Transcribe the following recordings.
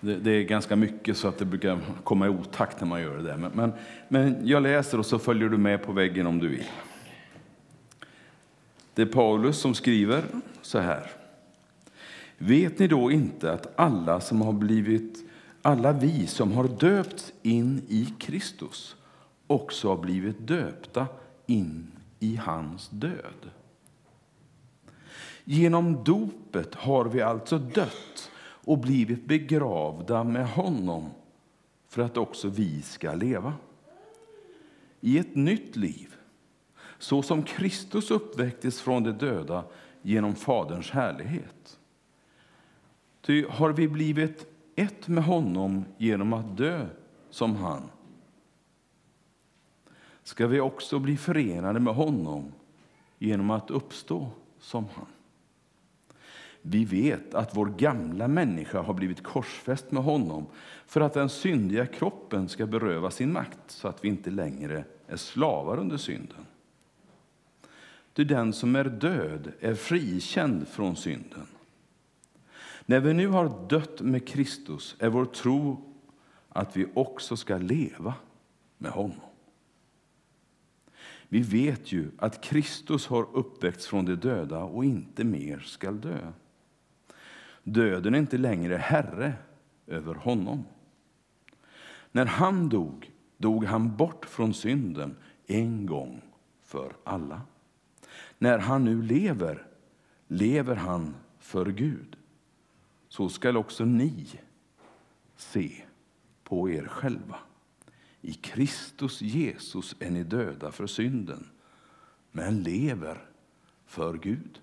Det, det, är ganska mycket så att det brukar komma i otakt när man gör det där. Men, men, men jag läser och så följer du med på väggen om du vill. Det är Paulus som skriver så här. Vet ni då inte att alla som har blivit alla vi som har döpts in i Kristus också har blivit döpta in i hans död. Genom dopet har vi alltså dött och blivit begravda med honom för att också vi ska leva. I ett nytt liv, så som Kristus uppväcktes från de döda genom Faderns härlighet. Ty har vi blivit ett med honom genom att dö som han ska vi också bli förenade med honom genom att uppstå som han. Vi vet att vår gamla människa har blivit korsfäst med honom för att den syndiga kroppen ska beröva sin makt så att vi inte längre är slavar under synden. Ty den som är död är frikänd från synden. När vi nu har dött med Kristus är vår tro att vi också ska leva med honom. Vi vet ju att Kristus har uppväckts från de döda och inte mer skall dö. Döden är inte längre herre över honom. När han dog, dog han bort från synden en gång för alla. När han nu lever, lever han för Gud. Så skall också ni se på er själva. I Kristus Jesus är ni döda för synden, men lever för Gud.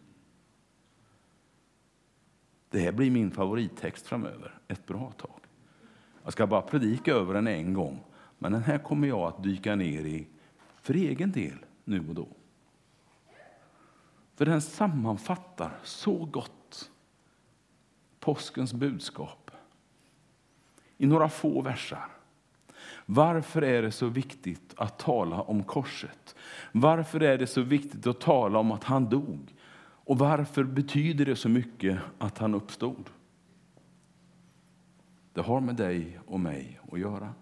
Det här blir min favorittext framöver, ett bra tag. Jag ska bara predika över den en gång, men den här kommer jag att dyka ner i för egen del nu och då. För den sammanfattar så gott påskens budskap i några få versar. Varför är det så viktigt att tala om korset? Varför är det så viktigt att tala om att han dog? Och varför betyder det så mycket att han uppstod? Det har med dig och mig att göra.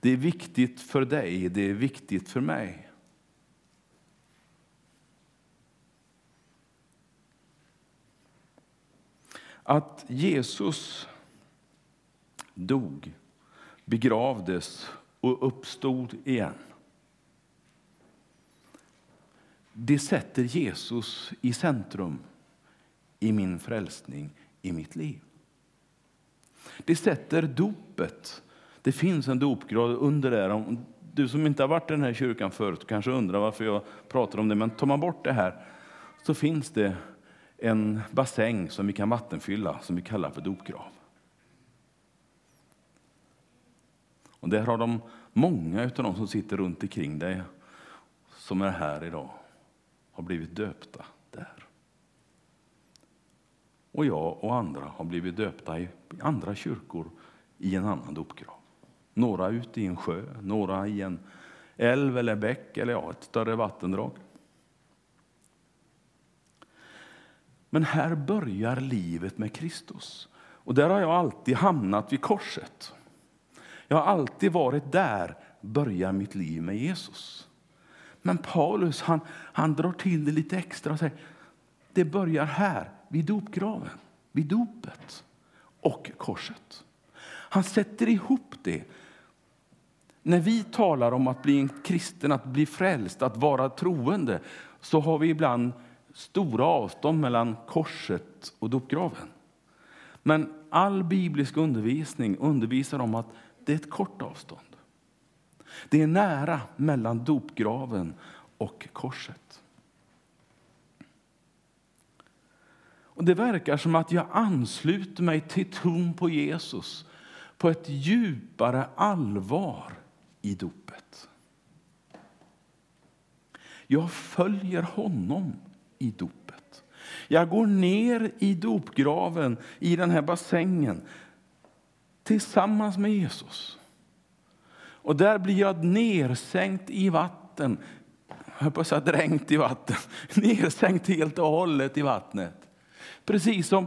Det är viktigt för dig, det är viktigt för mig. Att Jesus dog, begravdes och uppstod igen det sätter Jesus i centrum i min frälsning, i mitt liv. Det sätter dopet. Det finns en dopgrad under där. Du som inte har varit i den här kyrkan förut kanske undrar varför jag pratar om det. Men tar man bort det här så finns det en bassäng som vi kan vattenfylla som vi kallar för dopgrav. Och där har de många av de som sitter runt omkring dig som är här idag har blivit döpta där. Och jag och andra har blivit döpta i andra kyrkor i en annan dopgrav. Några ute i en sjö, några i en älv eller bäck eller ja, ett större vattendrag. Men här börjar livet med Kristus. Och där har jag alltid hamnat vid korset. Jag har alltid varit där, börjar mitt liv med Jesus. Men Paulus han, han drar till det lite extra och säger det börjar här, vid dopgraven, vid dopet och korset. Han sätter ihop det. När vi talar om att bli en kristen, att bli frälst, att vara troende så har vi ibland stora avstånd mellan korset och dopgraven. Men all biblisk undervisning undervisar om att det är ett kort avstånd. Det är nära mellan dopgraven och korset. Och Det verkar som att jag ansluter mig till tron på Jesus på ett djupare allvar i dopet. Jag följer honom i dopet. Jag går ner i dopgraven, i den här bassängen tillsammans med Jesus. Och där blir jag nersänkt i vatten. Jag på att säga dränkt i vatten. Nersänkt helt och hållet i vattnet. Precis som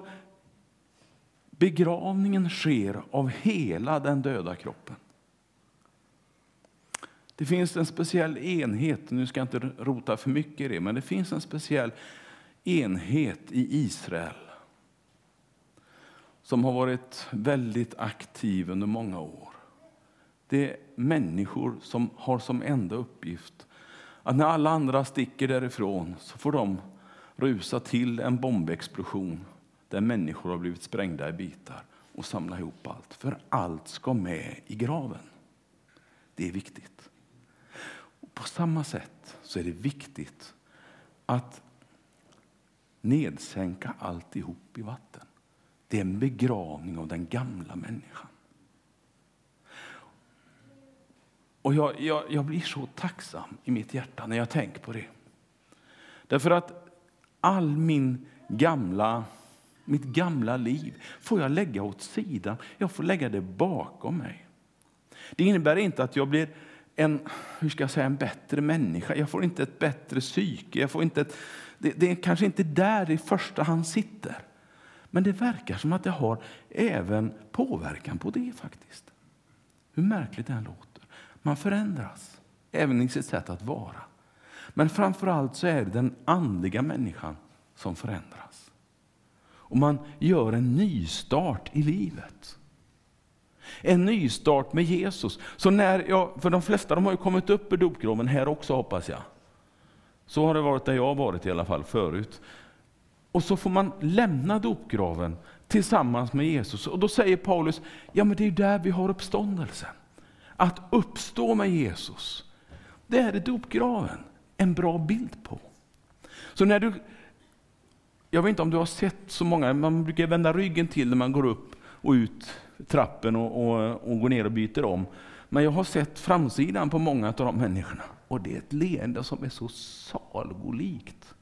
Begravningen sker av hela den döda kroppen. Det finns en speciell enhet, nu ska jag inte rota för mycket i det, men det finns en speciell enhet i Israel som har varit väldigt aktiv under många år. Det är människor som har som enda uppgift att när alla andra sticker därifrån så får de rusa till en bombexplosion där människor har blivit sprängda i bitar och samla ihop allt. För allt ska med i graven. Det är viktigt. Och på samma sätt så är det viktigt att nedsänka alltihop i vatten. Det är en begravning av den gamla människan. Och jag, jag, jag blir så tacksam i mitt hjärta när jag tänker på det. Därför att all min gamla, mitt gamla liv får jag lägga åt sidan. Jag får lägga det bakom mig. Det innebär inte att jag blir en, hur ska jag säga, en bättre människa. Jag får inte ett bättre psyke. Jag får inte ett, det, det är kanske inte där i första hand sitter. Men det verkar som att det har även påverkan på det faktiskt. Hur märkligt det än låter. Man förändras, även i sitt sätt att vara. Men framför allt så är det den andliga människan som förändras. Och man gör en nystart i livet. En nystart med Jesus. Så när jag, för de flesta de har ju kommit upp ur dopgraven här också hoppas jag. Så har det varit där jag har varit i alla fall förut. Och så får man lämna dopgraven tillsammans med Jesus. Och då säger Paulus, ja men det är där vi har uppståndelsen. Att uppstå med Jesus, det är dopgraven en bra bild på. Så när du, jag vet inte om du har sett så många, man brukar vända ryggen till när man går upp och ut trappen och, och, och går ner och byter om. Men jag har sett framsidan på många av de människorna och det är ett leende som är så salgolikt.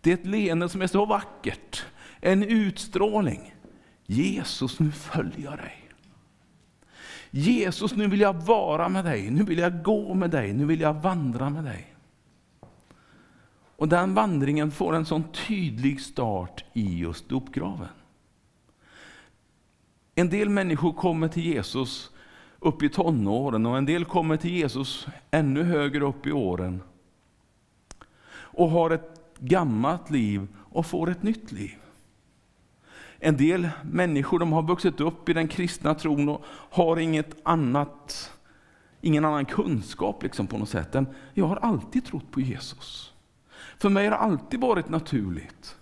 Det är ett leende som är så vackert, en utstrålning. Jesus, nu följer jag dig. Jesus, nu vill jag vara med dig, nu vill jag gå med dig, nu vill jag vandra med dig. Och den vandringen får en sån tydlig start i just dopgraven. En del människor kommer till Jesus upp i tonåren och en del kommer till Jesus ännu högre upp i åren och har ett gammalt liv och får ett nytt liv. En del människor de har vuxit upp i den kristna tron och har inget annat, ingen annan kunskap liksom på något sätt än jag har alltid trott på Jesus. För mig har det alltid varit naturligt.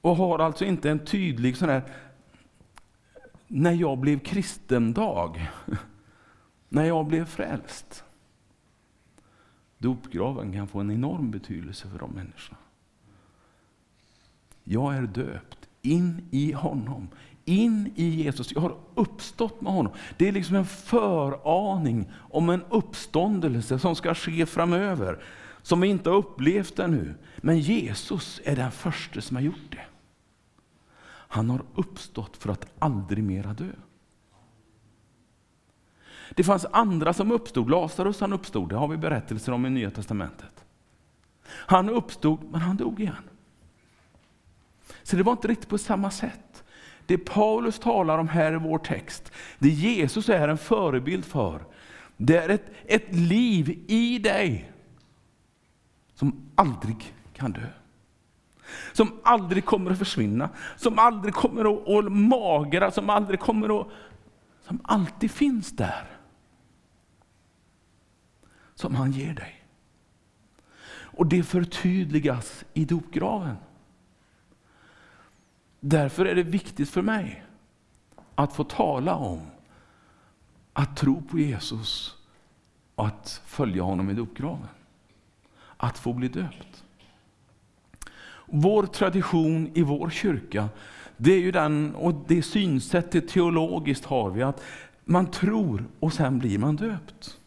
Och har alltså inte en tydlig sån här när jag blev kristen-dag. när jag blev frälst. Dopgraven kan få en enorm betydelse för de människorna. Jag är döpt in i honom, in i Jesus. Jag har uppstått med honom. Det är liksom en föraning om en uppståndelse som ska ske framöver, som vi inte har upplevt ännu. Men Jesus är den första som har gjort det. Han har uppstått för att aldrig mera dö. Det fanns andra som uppstod. Lazarus han uppstod, det har vi berättelser om i Nya Testamentet. Han uppstod, men han dog igen. Så det var inte riktigt på samma sätt. Det Paulus talar om här i vår text, det Jesus är en förebild för, det är ett, ett liv i dig som aldrig kan dö. Som aldrig kommer att försvinna, som aldrig kommer att, att magra, som aldrig kommer att... Som alltid finns där. Som han ger dig. Och det förtydligas i dopgraven. Därför är det viktigt för mig att få tala om att tro på Jesus och att följa honom i dopgraven. Att få bli döpt. Vår tradition i vår kyrka, det är ju den, och det synsättet teologiskt har vi, att man tror och sen blir man döpt.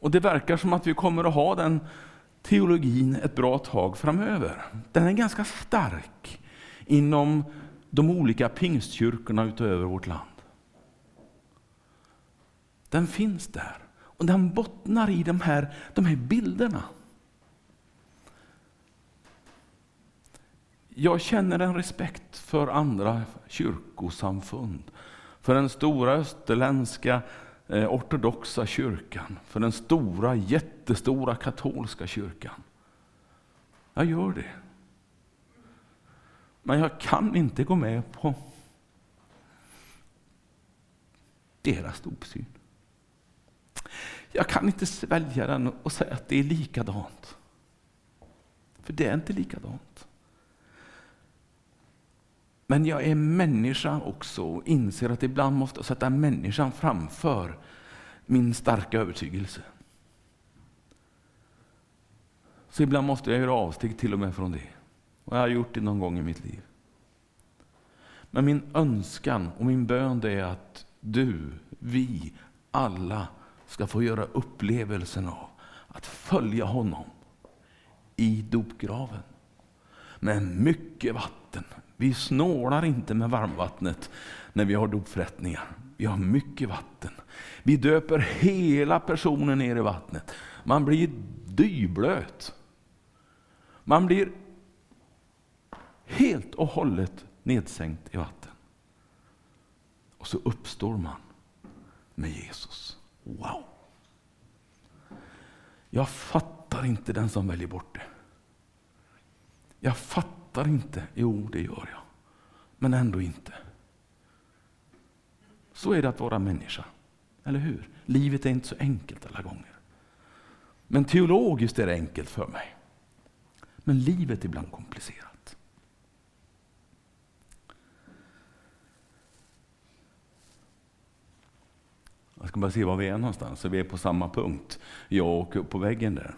Och det verkar som att vi kommer att ha den teologin ett bra tag framöver. Den är ganska stark inom de olika pingstkyrkorna utöver vårt land. Den finns där och den bottnar i de här, de här bilderna. jag känner en respekt för andra kyrkosamfund. För den stora österländska Eh, ortodoxa kyrkan. För den stora, jättestora katolska kyrkan. Jag gör det. Men jag kan inte gå med på deras dopsyn. Jag kan inte svälja den och säga att det är likadant. För det är inte likadant. Men jag är människa också och inser att ibland måste jag sätta människan framför min starka övertygelse. Så ibland måste jag göra avsteg till och med från det. Och jag har gjort det någon gång i mitt liv. Men min önskan och min bön är att du, vi, alla ska få göra upplevelsen av att följa honom i dopgraven. Med mycket vatten. Vi snålar inte med varmvattnet när vi har dopförrättningar. Vi har mycket vatten. Vi döper hela personen ner i vattnet. Man blir dyblöt. Man blir helt och hållet nedsänkt i vatten. Och så uppstår man med Jesus. Wow! Jag fattar inte den som väljer bort det. Jag fattar inte. Jo, det gör jag. Men ändå inte. Så är det att vara människa. Eller hur? Livet är inte så enkelt alla gånger. Men teologiskt är det enkelt för mig. Men livet är ibland komplicerat. Jag ska bara se var vi är någonstans, så vi är på samma punkt. Jag åker upp på väggen där.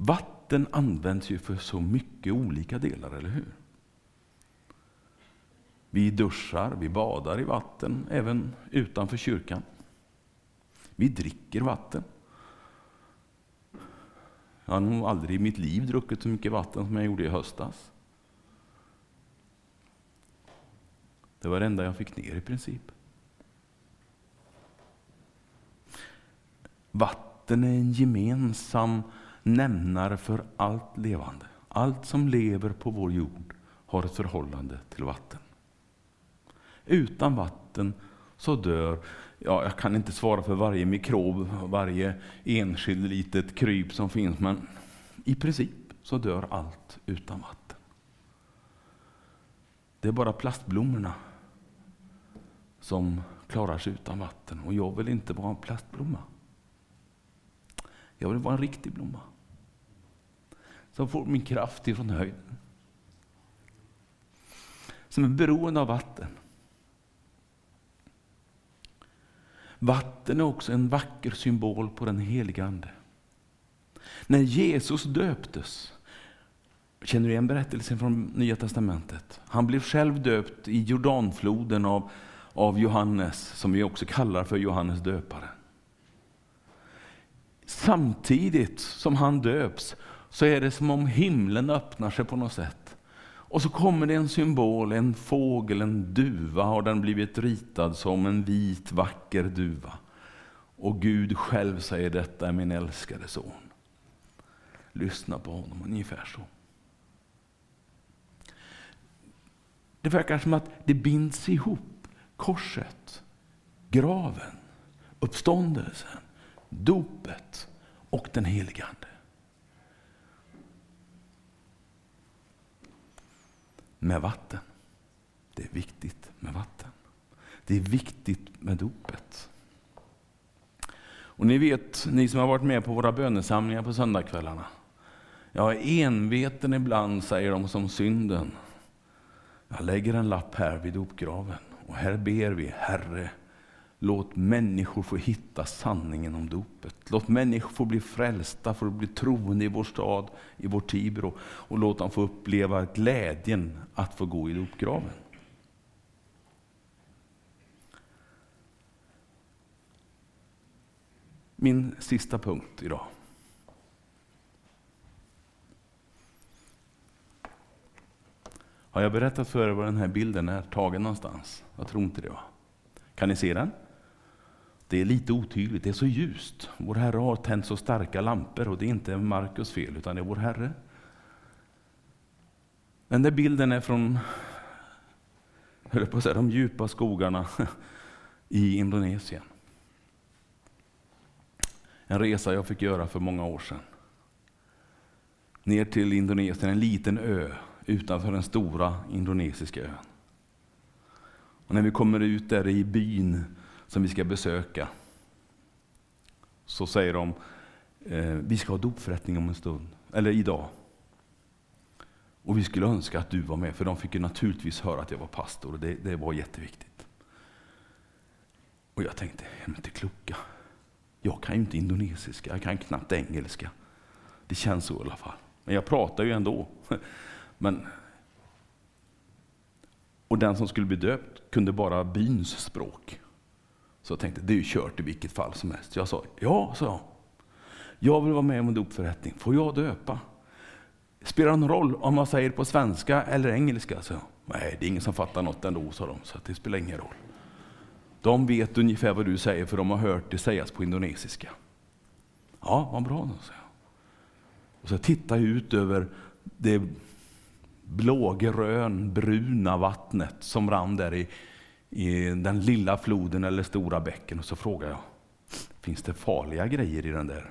Vatten används ju för så mycket olika delar, eller hur? Vi duschar, vi badar i vatten, även utanför kyrkan. Vi dricker vatten. Jag har nog aldrig i mitt liv druckit så mycket vatten som jag gjorde i höstas. Det var det enda jag fick ner i princip. Vatten är en gemensam nämnare för allt levande. Allt som lever på vår jord har ett förhållande till vatten. Utan vatten så dör, ja, jag kan inte svara för varje mikrob, varje enskild litet kryp som finns, men i princip så dör allt utan vatten. Det är bara plastblommorna som klarar sig utan vatten. Och jag vill inte vara en plastblomma. Jag vill vara en riktig blomma. Som får min kraft ifrån höjden. Som är beroende av vatten. Vatten är också en vacker symbol på den helige Ande. När Jesus döptes, känner du igen berättelsen från Nya Testamentet? Han blev själv döpt i Jordanfloden av, av Johannes, som vi också kallar för Johannes döparen. Samtidigt som han döps så är det som om himlen öppnar sig på något sätt. Och så kommer det en symbol, en fågel, en duva har den blivit ritad som en vit vacker duva. Och Gud själv säger detta är min älskade son. Lyssna på honom, ungefär så. Det verkar som att det binds ihop. Korset, graven, uppståndelsen, dopet och den helige Ande. Med vatten. Det är viktigt med vatten. Det är viktigt med dopet. Och ni vet, ni som har varit med på våra bönesamlingar på söndagskvällarna. Jag är enveten ibland, säger de som synden. Jag lägger en lapp här vid dopgraven och här ber vi, Herre, Låt människor få hitta sanningen om dopet. Låt människor få bli frälsta, få bli troende i vår stad, i vår Tibro. Och låt dem få uppleva glädjen att få gå i dopgraven. Min sista punkt idag. Har jag berättat för er var den här bilden är tagen någonstans? Jag tror inte det. Va? Kan ni se den? Det är lite otydligt, det är så ljust. Vår Herre har tänt så starka lampor och det är inte Markus fel, utan det är vår Herre. Den där bilden är från höll på att säga, de djupa skogarna i Indonesien. En resa jag fick göra för många år sedan. Ner till Indonesien, en liten ö utanför den stora indonesiska ön. Och när vi kommer ut där i byn som vi ska besöka så säger de eh, vi ska ha dopförrättning om en stund, eller idag. Och vi skulle önska att du var med, för de fick ju naturligtvis höra att jag var pastor och det, det var jätteviktigt. Och jag tänkte, är inte kloka? Jag kan ju inte indonesiska, jag kan knappt engelska. Det känns så i alla fall. Men jag pratar ju ändå. Men, och den som skulle bli döpt kunde bara byns språk. Så jag tänkte, det är ju kört i vilket fall som helst. Jag sa, ja, sa jag. Jag vill vara med om en dopförrättning. Får jag döpa? Spelar det någon roll om man säger på svenska eller engelska? Så, Nej, det är ingen som fattar något ändå, sa de, så det spelar ingen roll. De vet ungefär vad du säger, för de har hört det sägas på indonesiska. Ja, vad bra, sa jag. Och så tittade jag ut över det blågrön, bruna vattnet som rann där i, i den lilla floden eller stora bäcken. Och så frågade jag, finns det farliga grejer i den där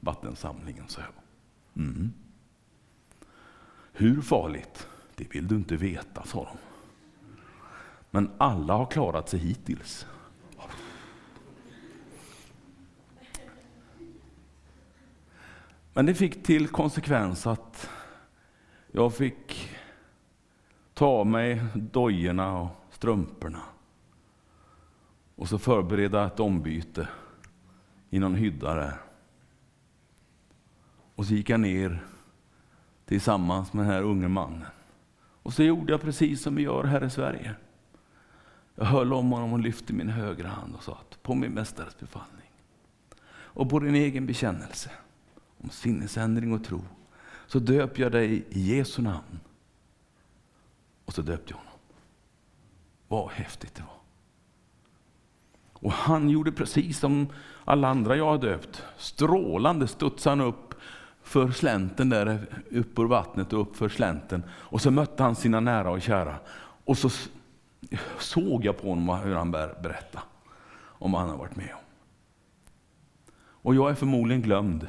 vattensamlingen? Så jag. Mm. Hur farligt? Det vill du inte veta, sa de. Men alla har klarat sig hittills. Men det fick till konsekvens att jag fick ta av mig dojorna och strumporna och så förbereda ett ombyte i någon hydda där. Och så gick jag ner tillsammans med den här unge mannen. Och så gjorde jag precis som vi gör här i Sverige. Jag höll om honom och lyfte min högra hand och sa att på min mästares befallning och på din egen bekännelse om sinnesändring och tro så döper jag dig i Jesu namn. Och så döpte jag honom. Vad häftigt det var. Och han gjorde precis som alla andra jag har döpt. Strålande studsade han upp för slänten där, upp ur vattnet och upp för slänten. Och så mötte han sina nära och kära. Och så såg jag på honom hur han berättade om vad han har varit med om. Och jag är förmodligen glömd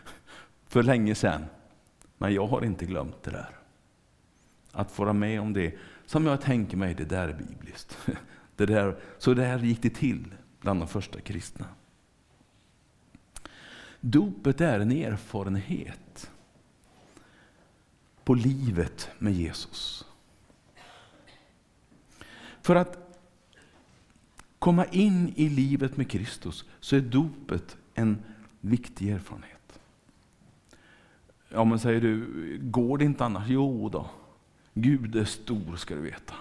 för länge sedan. Men jag har inte glömt det där. Att få vara med om det som jag tänker mig, det där är bibliskt. Det där, så där gick det till bland de första kristna. Dopet är en erfarenhet på livet med Jesus. För att komma in i livet med Kristus så är dopet en viktig erfarenhet. Ja, men säger du, går det inte annars? Jo då. Gud är stor ska du veta.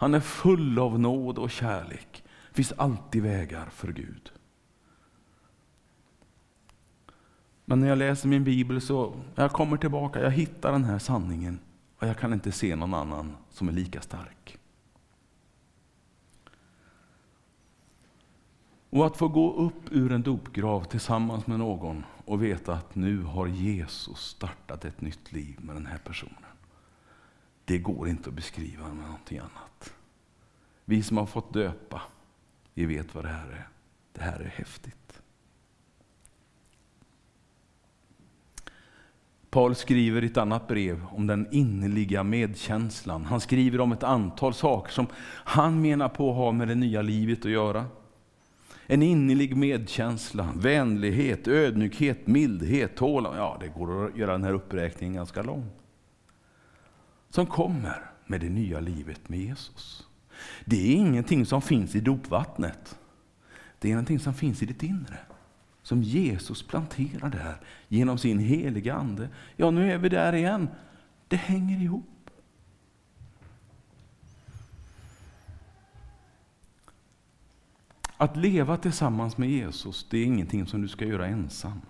Han är full av nåd och kärlek. Det finns alltid vägar för Gud. Men när jag läser min bibel så jag kommer tillbaka, jag hittar den här sanningen och jag kan inte se någon annan som är lika stark. Och att få gå upp ur en dopgrav tillsammans med någon och veta att nu har Jesus startat ett nytt liv med den här personen. Det går inte att beskriva med någonting annat. Vi som har fått döpa, vi vet vad det här är. Det här är häftigt. Paul skriver i ett annat brev om den innerliga medkänslan. Han skriver om ett antal saker som han menar på har med det nya livet att göra. En innerlig medkänsla, vänlighet, ödmjukhet, mildhet, tålamod. Ja, det går att göra den här uppräkningen ganska lång. Som kommer med det nya livet med Jesus. Det är ingenting som finns i dopvattnet. Det är någonting som finns i ditt inre som Jesus planterar där genom sin heliga Ande. Ja, nu är vi där igen. Det hänger ihop. Att leva tillsammans med Jesus, det är ingenting som du ska göra ensam.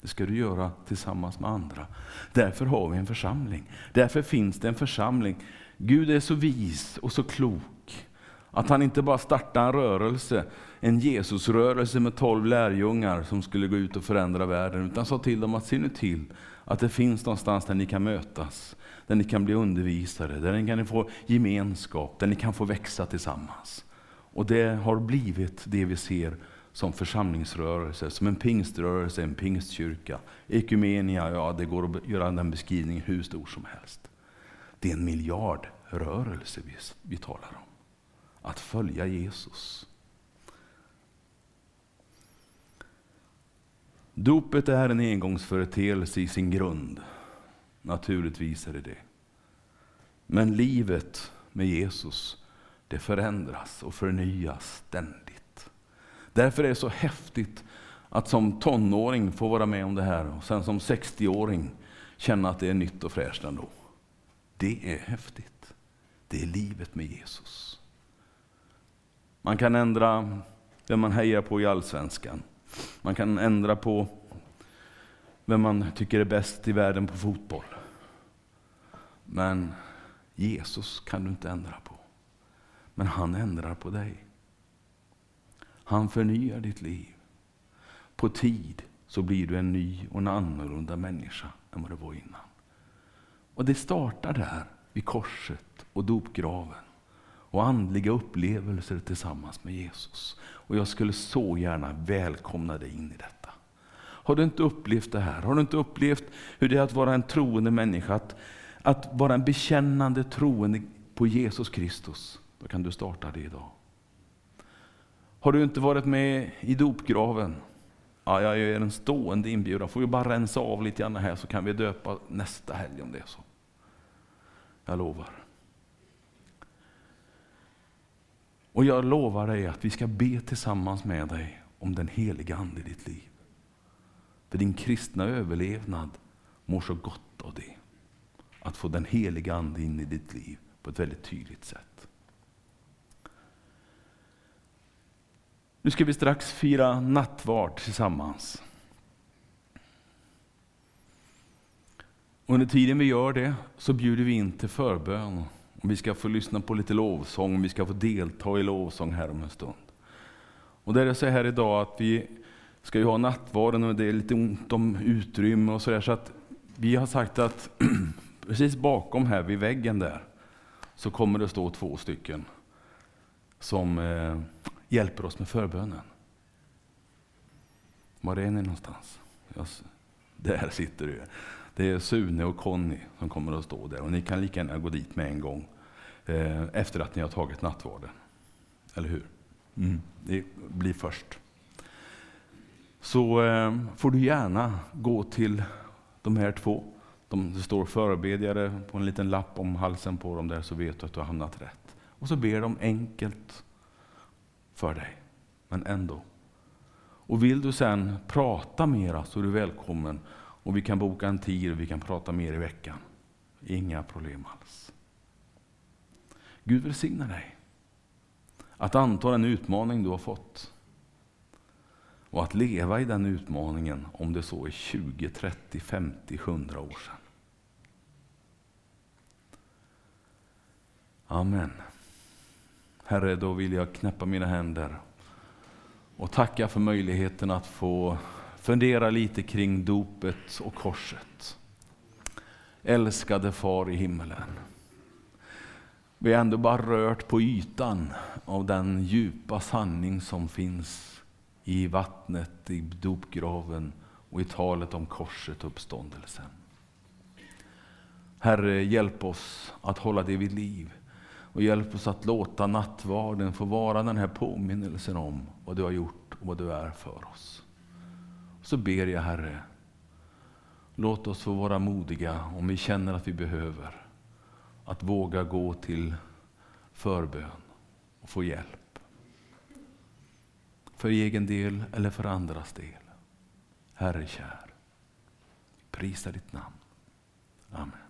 Det ska du göra tillsammans med andra. Därför har vi en församling. Därför finns det en församling. Gud är så vis och så klok Att han inte bara startade en rörelse, en Jesusrörelse med tolv lärjungar som skulle gå ut och förändra världen, utan sa till dem att se nu till att det finns någonstans där ni kan mötas, där ni kan bli undervisare, där ni kan få gemenskap, där ni kan få växa tillsammans. Och det har blivit det vi ser som församlingsrörelse, som en pingströrelse, en pingstkyrka. Ekumenia, ja det går att göra den beskrivningen hur stor som helst. Det är en miljardrörelse vi, vi talar om. Att följa Jesus. Dopet är en engångsföreteelse i sin grund. Naturligtvis är det det. Men livet med Jesus, det förändras och förnyas ständigt. Därför är det så häftigt att som tonåring få vara med om det här och sen som 60-åring känna att det är nytt och fräscht ändå. Det är häftigt. Det är livet med Jesus. Man kan ändra vem man hejar på i allsvenskan. Man kan ändra på vem man tycker är bäst i världen på fotboll. Men Jesus kan du inte ändra på. Men han ändrar på dig. Han förnyar ditt liv. På tid så blir du en ny och en annorlunda människa än vad du var innan. Och det startar där, vid korset och dopgraven. Och andliga upplevelser tillsammans med Jesus. Och jag skulle så gärna välkomna dig in i detta. Har du inte upplevt det här? Har du inte upplevt hur det är att vara en troende människa? Att, att vara en bekännande troende på Jesus Kristus. Då kan du starta det idag. Har du inte varit med i dopgraven? Ja, jag är en stående inbjudan. Får vi bara rensa av lite grann här så kan vi döpa nästa helg om det är så. Jag lovar. Och jag lovar dig att vi ska be tillsammans med dig om den heliga Ande i ditt liv. För din kristna överlevnad mår så gott av det. Att få den heliga Ande in i ditt liv på ett väldigt tydligt sätt. Nu ska vi strax fira nattvard tillsammans. Under tiden vi gör det så bjuder vi in till förbön. Och vi ska få lyssna på lite lovsång, vi ska få delta i lovsång här om en stund. Och det är så här idag att vi ska ju ha nattvarden och det är lite ont om utrymme och sådär. Så att vi har sagt att precis bakom här vid väggen där så kommer det stå två stycken som eh, hjälper oss med förbönen. Var är ni någonstans? Yes. Där sitter du. Det är Sune och Conny som kommer att stå där och ni kan lika gärna gå dit med en gång eh, efter att ni har tagit nattvarden. Eller hur? Mm. Det blir först. Så eh, får du gärna gå till de här två. De, det står förebedjare på en liten lapp om halsen på dem där så vet du att du har hamnat rätt. Och så ber de enkelt för dig, men ändå. Och vill du sen prata mera så är du välkommen och vi kan boka en tid och vi kan prata mer i veckan. Inga problem alls. Gud välsigna dig. Att anta den utmaning du har fått. Och att leva i den utmaningen om det så är 20, 30, 50, 100 år sedan. Amen. Herre, då vill jag knäppa mina händer och tacka för möjligheten att få fundera lite kring dopet och korset. Älskade far i himmelen. Vi har ändå bara rört på ytan av den djupa sanning som finns i vattnet, i dopgraven och i talet om korset och uppståndelsen. Herre, hjälp oss att hålla det vid liv och hjälp oss att låta nattvarden få vara den här påminnelsen om vad du har gjort och vad du är för oss. Så ber jag Herre, låt oss få vara modiga om vi känner att vi behöver. Att våga gå till förbön och få hjälp. För egen del eller för andras del. Herre kär, prisa ditt namn. Amen.